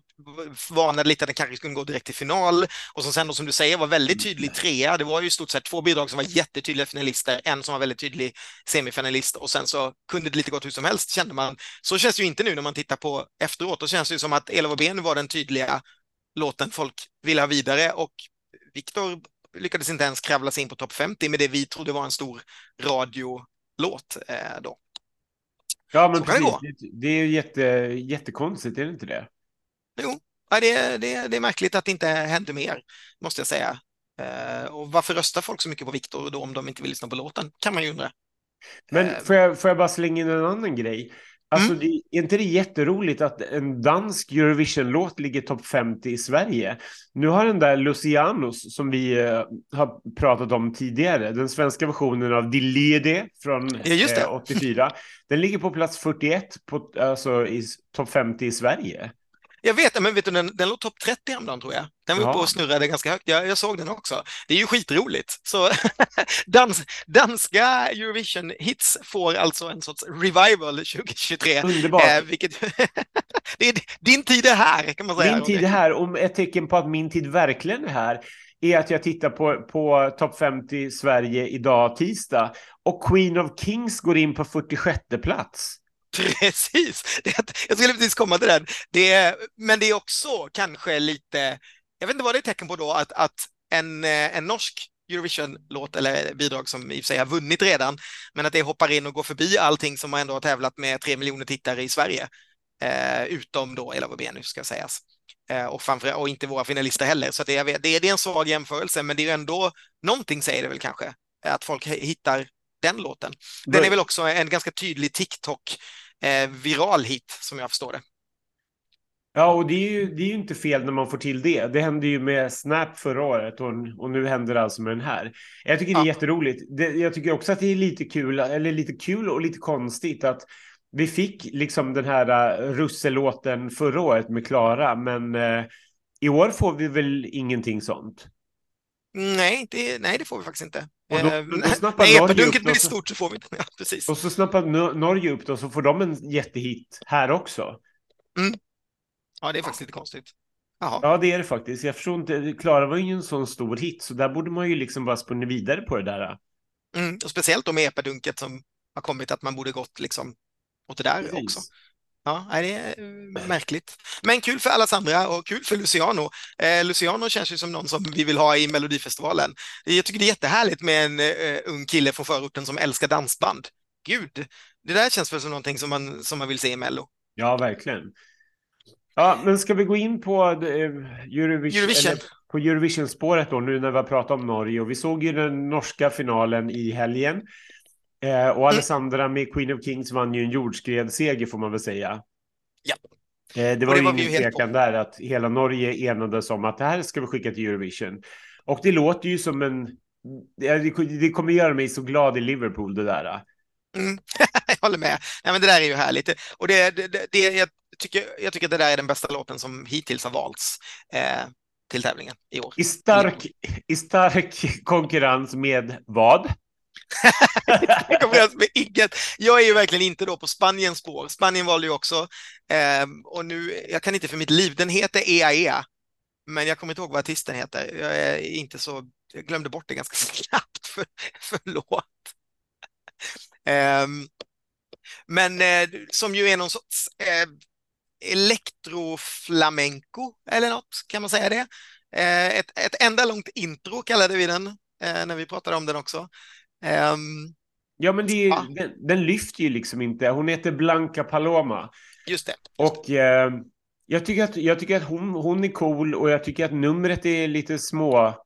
varnade lite att den kanske skulle gå direkt till final och som sen då som du säger var väldigt tydlig trea. Det var ju i stort sett två bidrag som var jättetydliga finalister, en som var väldigt tydlig semifinalist och sen så kunde det lite gått hur som helst kände man. Så känns det ju inte nu när man tittar på efteråt. Då känns det ju som att Elva Ben var den tydliga låten folk ville ha vidare och Viktor lyckades inte ens kravla sig in på topp 50 med det vi trodde var en stor radiolåt eh, då. Ja, men precis. Det, det, är ju jätte, jättekonstigt, är det inte det? Jo, det, det, det är märkligt att det inte hände mer, måste jag säga. Uh, och varför röstar folk så mycket på Viktor då om de inte vill lyssna på låten? Kan man ju undra. Men uh, får, jag, får jag bara slänga in en annan grej? Alltså, mm. det, är inte det jätteroligt att en dansk Eurovision-låt ligger topp 50 i Sverige? Nu har den där Lucianos, som vi uh, har pratat om tidigare, den svenska versionen av Dillede från ja, uh, 84, den ligger på plats 41 på, alltså, i topp 50 i Sverige. Jag vet, men vet du, den, den låg topp 30 häromdagen tror jag. Den var uppe och snurrade ganska högt. Jag, jag, såg den också. Det är ju skitroligt. Så dans, danska Eurovision hits får alltså en sorts revival 2023. Underbart. Eh, vilket, det är, din tid är här kan man säga. Din tid är här och ett tecken på att min tid verkligen är här är att jag tittar på, på topp 50 Sverige idag tisdag och Queen of Kings går in på 46 plats. Precis, det, jag skulle precis komma till den. Det, men det är också kanske lite, jag vet inte vad det är tecken på då, att, att en, eh, en norsk Eurovision-låt eller bidrag som i och för sig har vunnit redan, men att det hoppar in och går förbi allting som ändå har tävlat med tre miljoner tittare i Sverige, eh, utom då Ella nu ska sägas. Eh, och, framför, och inte våra finalister heller, så det, det, det är en svag jämförelse, men det är ändå någonting säger det väl kanske, att folk hittar den låten. Den är väl också en ganska tydlig TikTok eh, hit som jag förstår det. Ja, och det är, ju, det är ju inte fel när man får till det. Det hände ju med Snap förra året och, och nu händer det alltså med den här. Jag tycker det är ja. jätteroligt. Det, jag tycker också att det är lite kul, eller lite kul och lite konstigt att vi fick liksom den här uh, russelåten förra året med Klara, men uh, i år får vi väl ingenting sånt? Nej, det, nej, det får vi faktiskt inte. Och då, då nej, epidunket blir stort så får vi inte. Ja, precis. Och så snappar Norge upp då så får de en jättehit här också. Mm. Ja, det är faktiskt lite konstigt. Jaha. Ja, det är det faktiskt. Jag förstår inte. Klara var ju en sån stor hit, så där borde man ju liksom bara spunna vidare på det där. Mm, och speciellt då med epadunket som har kommit att man borde gått liksom åt det där Precis. också. Ja, det är eh, märkligt. Men kul för alla andra och kul för Luciano. Eh, Luciano känns ju som någon som vi vill ha i Melodifestivalen. Jag tycker det är jättehärligt med en uh, ung kille från förorten som älskar dansband. Gud, det där känns väl som någonting som man, som man vill se i Mello. Ja, verkligen. Ja, men ska vi gå in på Eurovision, Eurovision. på Eurovision-spåret då, nu när vi har pratat om Norge. Och vi såg ju den norska finalen i helgen. Eh, och mm. Alessandra med Queen of Kings vann ju en jordskredsseger får man väl säga. Ja. Eh, det var, det var ju ingen tvekan där att hela Norge enades om att det här ska vi skicka till Eurovision. Och det låter ju som en det kommer göra mig så glad i Liverpool det där. Mm. jag håller med. Ja, men det där är ju härligt. Och det, det, det, jag, tycker, jag tycker att det där är den bästa låten som hittills har valts eh, till tävlingen i år. I stark, I stark konkurrens med vad? Konkurrens med inget. Jag är ju verkligen inte då på Spaniens spår. Spanien valde ju också. Eh, och nu, jag kan inte för mitt liv, den heter EAE. Men jag kommer inte ihåg vad artisten heter. Jag är inte så, jag glömde bort det ganska snabbt. För, förlåt. Eh, men eh, som ju är någon sorts eh, elektroflamenco eller något, kan man säga det? Eh, ett, ett enda långt intro kallade vi den eh, när vi pratade om den också. Um, ja, men är, ja. Den, den, lyfter ju liksom inte. Hon heter Blanca Paloma. Just det. Just och eh, jag tycker att, jag tycker att hon, hon är cool och jag tycker att numret är lite små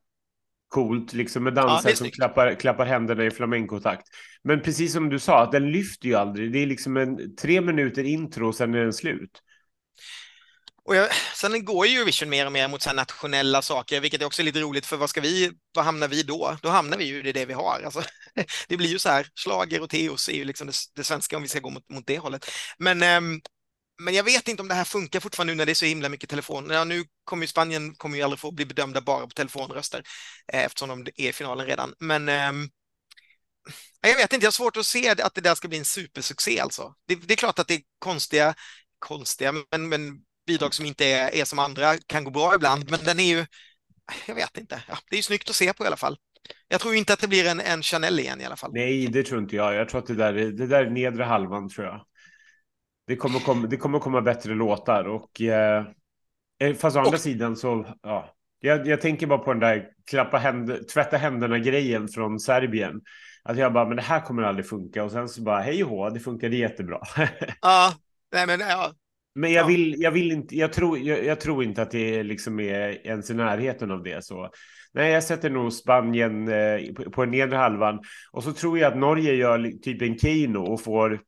coolt, liksom med dansare ja, som klappar, klappar händerna i flamencotakt. Men precis som du sa, att den lyfter ju aldrig. Det är liksom en tre minuter intro och sen är den slut. Och jag, sen går ju Eurovision mer och mer mot så nationella saker, vilket är också lite roligt, för vad ska vi, vad hamnar vi då? Då hamnar vi ju i det vi har. Alltså, det blir ju så här, slager och teos är ju liksom det, det svenska om vi ska gå mot, mot det hållet. Men äm, men jag vet inte om det här funkar fortfarande nu när det är så himla mycket telefon. Ja, nu kommer ju Spanien kommer ju aldrig få bli bedömda bara på telefonröster eh, eftersom de är i finalen redan. Men ehm, äm, jag vet inte, jag har svårt att se att det där ska bli en supersuccé alltså. Det, det är klart att det är konstiga, konstiga, men, men bidrag som inte är, är som andra kan gå bra ibland, men den är ju, jag vet inte, ja, det är ju snyggt att se på i alla fall. Jag tror inte att det blir en, en Chanel igen i alla fall. Nej, det tror inte jag. Jag tror att det där, det där är nedre halvan tror jag. Det kommer komma, det kommer komma bättre låtar och eh, eh fast å andra och... sidan så ja. Jag, jag, tänker bara på den där klappa händer, tvätta händerna grejen från Serbien. Att jag bara, men det här kommer aldrig funka och sen så bara hej och hå, det funkade jättebra. ja, nej men ja. Men jag vill, jag vill inte, jag tror, jag, jag, tror inte att det liksom är ens i närheten av det så. Nej, jag sätter nog Spanien eh, på, på den nedre halvan och så tror jag att Norge gör typ en Kino och får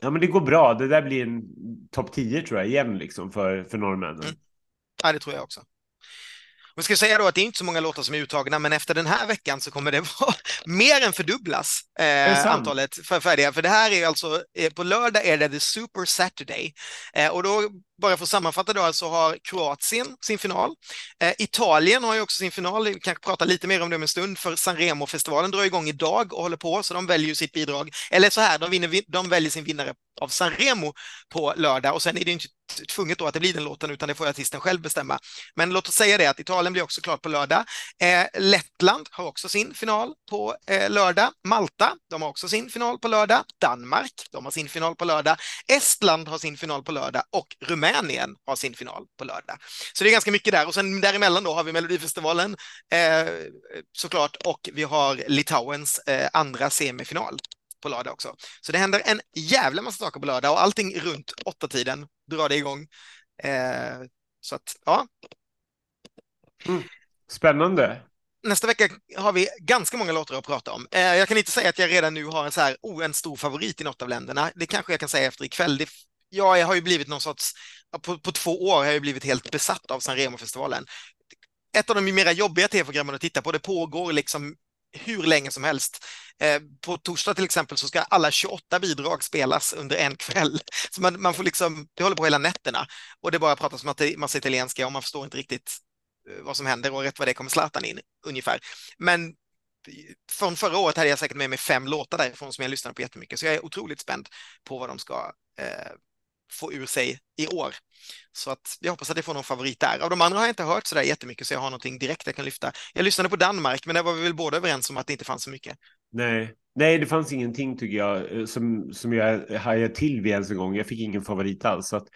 Ja, men det går bra. Det där blir en topp 10 tror jag igen liksom för, för norrmännen. Mm. Ja, det tror jag också. Vi ska säga då att det är inte så många låtar som är uttagna, men efter den här veckan så kommer det vara mer än fördubblas eh, antalet färdiga. För det här är alltså, eh, på lördag är det The Super Saturday. Eh, och då, bara för att sammanfatta då, så har Kroatien sin final. Eh, Italien har ju också sin final, vi kanske prata lite mer om det om en stund, för Sanremo-festivalen drar igång idag och håller på, så de väljer ju sitt bidrag. Eller så här, de, vinner, de väljer sin vinnare av Sanremo på lördag och sen är det inte tvunget då att det blir den låten utan det får artisten själv bestämma. Men låt oss säga det att Italien blir också klart på lördag. Eh, Lettland har också sin final på eh, lördag. Malta, de har också sin final på lördag. Danmark, de har sin final på lördag. Estland har sin final på lördag och Rumänien har sin final på lördag. Så det är ganska mycket där och sen däremellan då har vi Melodifestivalen eh, såklart och vi har Litauens eh, andra semifinal på lördag också. Så det händer en jävla massa saker på lördag och allting runt åtta tiden drar det igång. Eh, så att, ja. Mm. Spännande. Nästa vecka har vi ganska många låtar att prata om. Eh, jag kan inte säga att jag redan nu har en så här, oh, en stor favorit i något av länderna. Det kanske jag kan säga efter ikväll. Det, jag har ju blivit någon sorts, på, på två år har jag blivit helt besatt av Sanremo-festivalen. Ett av de mera jobbiga tv-programmen att titta på, det pågår liksom hur länge som helst. Eh, på torsdag till exempel så ska alla 28 bidrag spelas under en kväll. Så man, man får liksom, det håller på hela nätterna och det bara pratas massa italienska och man förstår inte riktigt eh, vad som händer och rätt vad det kommer Zlatan in ungefär. Men från förra året hade jag säkert med mig fem låtar därifrån som jag lyssnade på jättemycket, så jag är otroligt spänd på vad de ska eh, få ur sig i år. Så att jag hoppas att jag får någon favorit där. Av de andra har jag inte hört så där jättemycket så jag har någonting direkt jag kan lyfta. Jag lyssnade på Danmark, men där var vi väl båda överens om att det inte fanns så mycket. Nej, Nej det fanns ingenting tycker jag eh, som, som jag hajade till vid ens en gång. Jag fick ingen favorit alls. Så att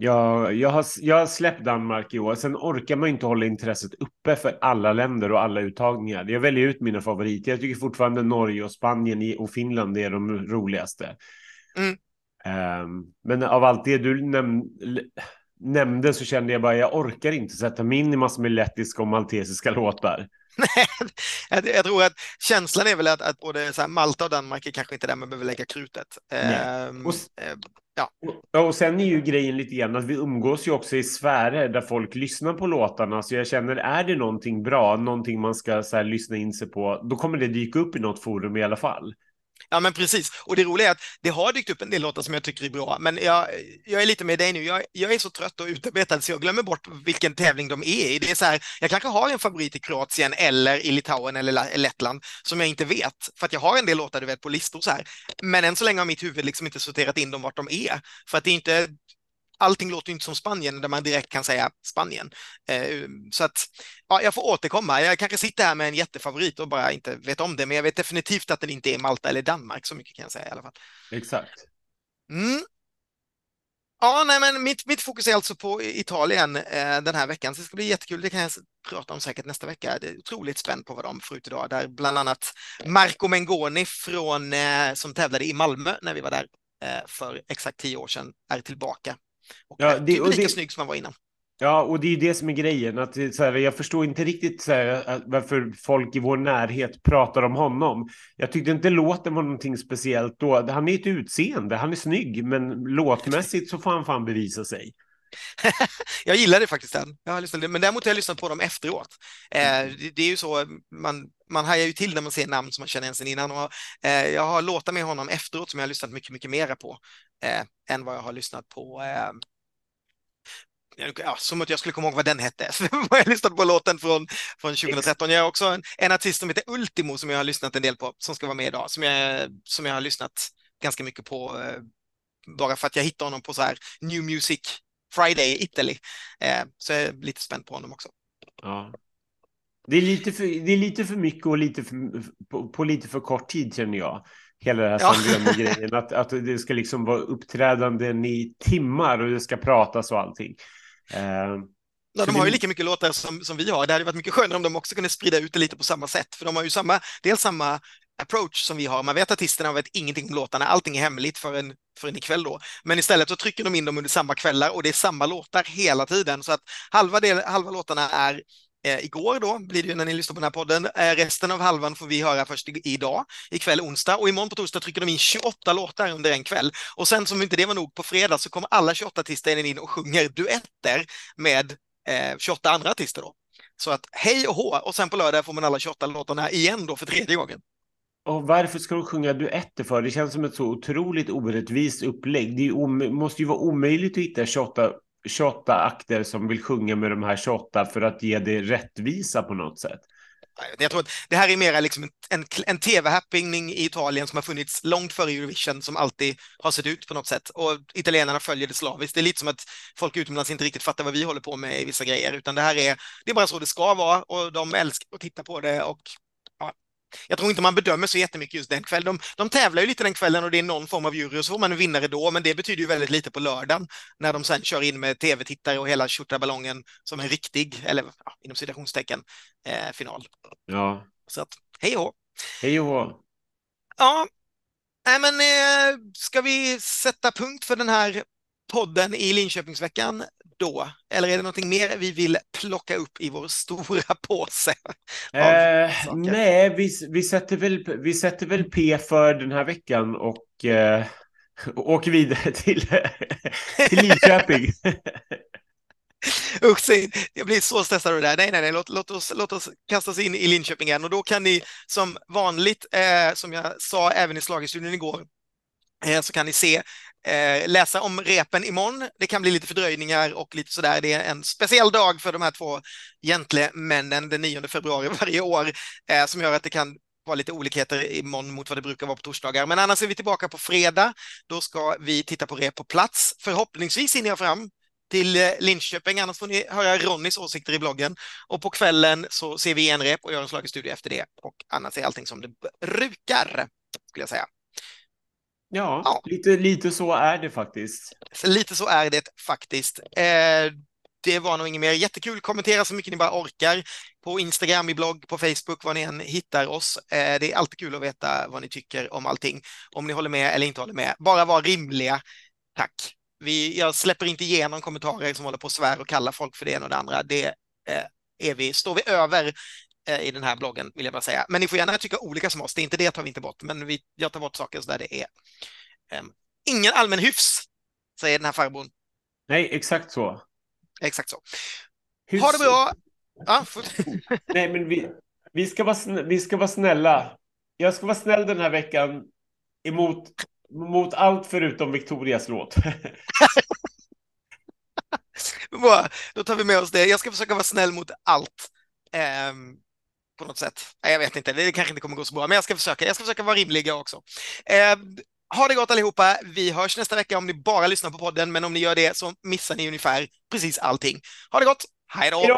jag, jag, har, jag har släppt Danmark i år. Sen orkar man inte hålla intresset uppe för alla länder och alla uttagningar. Jag väljer ut mina favoriter. Jag tycker fortfarande Norge och Spanien och Finland är de roligaste. Mm. Um, men av allt det du näm nämnde så kände jag bara jag orkar inte sätta mig in i massor med lettiska och maltesiska låtar. Nej, jag tror att känslan är väl att, att både Malta och Danmark är kanske inte där man behöver lägga krutet. Ehm, och, eh, ja. Och, och sen är ju grejen lite grann att vi umgås ju också i sfärer där folk lyssnar på låtarna. Så jag känner, är det någonting bra, någonting man ska så här, lyssna in sig på, då kommer det dyka upp i något forum i alla fall. Ja, men precis. Och det roliga är att det har dykt upp en del låtar som jag tycker är bra, men jag, jag är lite med dig nu. Jag, jag är så trött och utarbetad så jag glömmer bort vilken tävling de är i. Det är så här, jag kanske har en favorit i Kroatien eller i Litauen eller Lettland som jag inte vet, för att jag har en del låtar du vet på listor så här. Men än så länge har mitt huvud liksom inte sorterat in dem vart de är, för att det är inte allting låter inte som Spanien där man direkt kan säga Spanien. Eh, så att ja, jag får återkomma. Jag kanske sitter här med en jättefavorit och bara inte vet om det, men jag vet definitivt att den inte är Malta eller Danmark. Så mycket kan jag säga i alla fall. Exakt. Mm. Ja, nej, men mitt, mitt fokus är alltså på Italien eh, den här veckan, så det ska bli jättekul. Det kan jag prata om säkert nästa vecka. Det är otroligt spänt på vad de får ut idag, där bland annat Marco Mengoni från, eh, som tävlade i Malmö när vi var där eh, för exakt tio år sedan, är tillbaka och ja, det, och lika det, snygg som han var innan. Ja, och det är ju det som är grejen. Att så här, jag förstår inte riktigt så här, varför folk i vår närhet pratar om honom. Jag tyckte inte låten var någonting speciellt då. Han är ett utseende, han är snygg, men låtmässigt så får han fan bevisa sig. jag gillar det faktiskt den. Jag har lyssnat, men däremot har jag lyssnat på dem efteråt. Eh, mm. det, det, är ju så, man, man hajar ju till när man ser namn som man känner igen sen innan. Och, eh, jag har låtar med honom efteråt som jag har lyssnat mycket, mycket mera på eh, än vad jag har lyssnat på eh, Ja, som att jag skulle komma ihåg vad den hette. jag har lyssnat på låten från, från 2013. Jag har också en, en artist som heter Ultimo som jag har lyssnat en del på, som ska vara med idag, som jag, som jag har lyssnat ganska mycket på, eh, bara för att jag hittade honom på så här New Music Friday i Italy. Eh, så jag är lite spänd på honom också. Ja. Det är lite för, det är lite för mycket och lite för, på, på lite för kort tid känner jag. Hela det här ja. grejen att, att det ska liksom vara uppträdanden i timmar och det ska pratas och allting. Eh, Ja, de har ju lika mycket låtar som, som vi har. Det hade varit mycket skönare om de också kunde sprida ut det lite på samma sätt, för de har ju samma, dels samma approach som vi har. Man vet artisterna vet ingenting om låtarna. Allting är hemligt förrän, förrän ikväll då. Men istället så trycker de in dem under samma kvällar och det är samma låtar hela tiden. Så att halva, del, halva låtarna är eh, igår då, blir det ju när ni lyssnar på den här podden. Eh, resten av halvan får vi höra först i, idag, ikväll onsdag. Och imorgon på torsdag trycker de in 28 låtar under en kväll. Och sen som inte det var nog, på fredag så kommer alla 28 artister in och sjunger duetter med eh, 28 andra artister då. Så att hej och hå, och sen på lördag får man alla 28 låtarna igen då för tredje gången. Och varför ska de sjunga duetter för? Det känns som ett så otroligt orättvist upplägg. Det måste ju vara omöjligt att hitta 28, 28 akter som vill sjunga med de här 28 för att ge det rättvisa på något sätt. Jag tror att det här är mer liksom en, en tv-happening i Italien som har funnits långt före Eurovision som alltid har sett ut på något sätt och italienarna följer det slaviskt. Det är lite som att folk utomlands inte riktigt fattar vad vi håller på med i vissa grejer utan det här är, det är bara så det ska vara och de älskar att titta på det och jag tror inte man bedömer så jättemycket just den kvällen. De, de tävlar ju lite den kvällen och det är någon form av jury och så får man en vinnare då, men det betyder ju väldigt lite på lördagen när de sen kör in med tv-tittare och hela tjortaballongen som en riktig, eller ja, inom citationstecken, eh, final. Ja. Så att, hej och Hej och Ja, Nej, men eh, ska vi sätta punkt för den här podden i Linköpingsveckan då? Eller är det någonting mer vi vill plocka upp i vår stora påse? Eh, nej, vi, vi, sätter väl, vi sätter väl P för den här veckan och eh, åker vidare till, till Linköping. Usch, jag blir så stressad av det där. Nej, nej, nej, låt, låt, oss, låt oss kasta oss in i Linköping igen och då kan ni som vanligt, eh, som jag sa även i Slagerstudion igår, eh, så kan ni se eh, läsa om repen imorgon. Det kan bli lite fördröjningar och lite sådär. Det är en speciell dag för de här två gentlemännen den 9 februari varje år eh, som gör att det kan vara lite olikheter imorgon mot vad det brukar vara på torsdagar. Men annars är vi tillbaka på fredag. Då ska vi titta på rep på plats. Förhoppningsvis hinner jag fram till eh, Linköping, annars får ni höra Ronnys åsikter i bloggen. Och på kvällen så ser vi en rep och gör en slagerstudie efter det. Och annars är allting som det brukar, skulle jag säga. Ja, ja, Lite, lite så är det faktiskt. Lite så är det faktiskt. Eh, det var nog inget mer. Jättekul. Kommentera så mycket ni bara orkar på Instagram, i blogg, på Facebook, var ni än hittar oss. Eh, det är alltid kul att veta vad ni tycker om allting. Om ni håller med eller inte håller med. Bara var rimliga. Tack. Vi, jag släpper inte igenom kommentarer som håller på att svär och kalla folk för det ena och det andra. Det eh, är vi, står vi över i den här bloggen, vill jag bara säga. Men ni får gärna tycka olika som oss, det är inte det tar vi inte bort, men vi, jag tar bort saker så där det är. Um, ingen allmän hyfs, säger den här farbrorn. Nej, exakt så. Exakt så. Hyfs... Ha det bra! Ja, för... Nej, men vi, vi, ska vara vi ska vara snälla. Jag ska vara snäll den här veckan emot mot allt förutom Victorias låt. Bra, då tar vi med oss det. Jag ska försöka vara snäll mot allt. Eh, på något sätt. Jag vet inte, det kanske inte kommer gå så bra, men jag ska försöka. Jag ska försöka vara rimlig också. Eh, ha det gott allihopa. Vi hörs nästa vecka om ni bara lyssnar på podden, men om ni gör det så missar ni ungefär precis allting. Ha det gott. Hej då!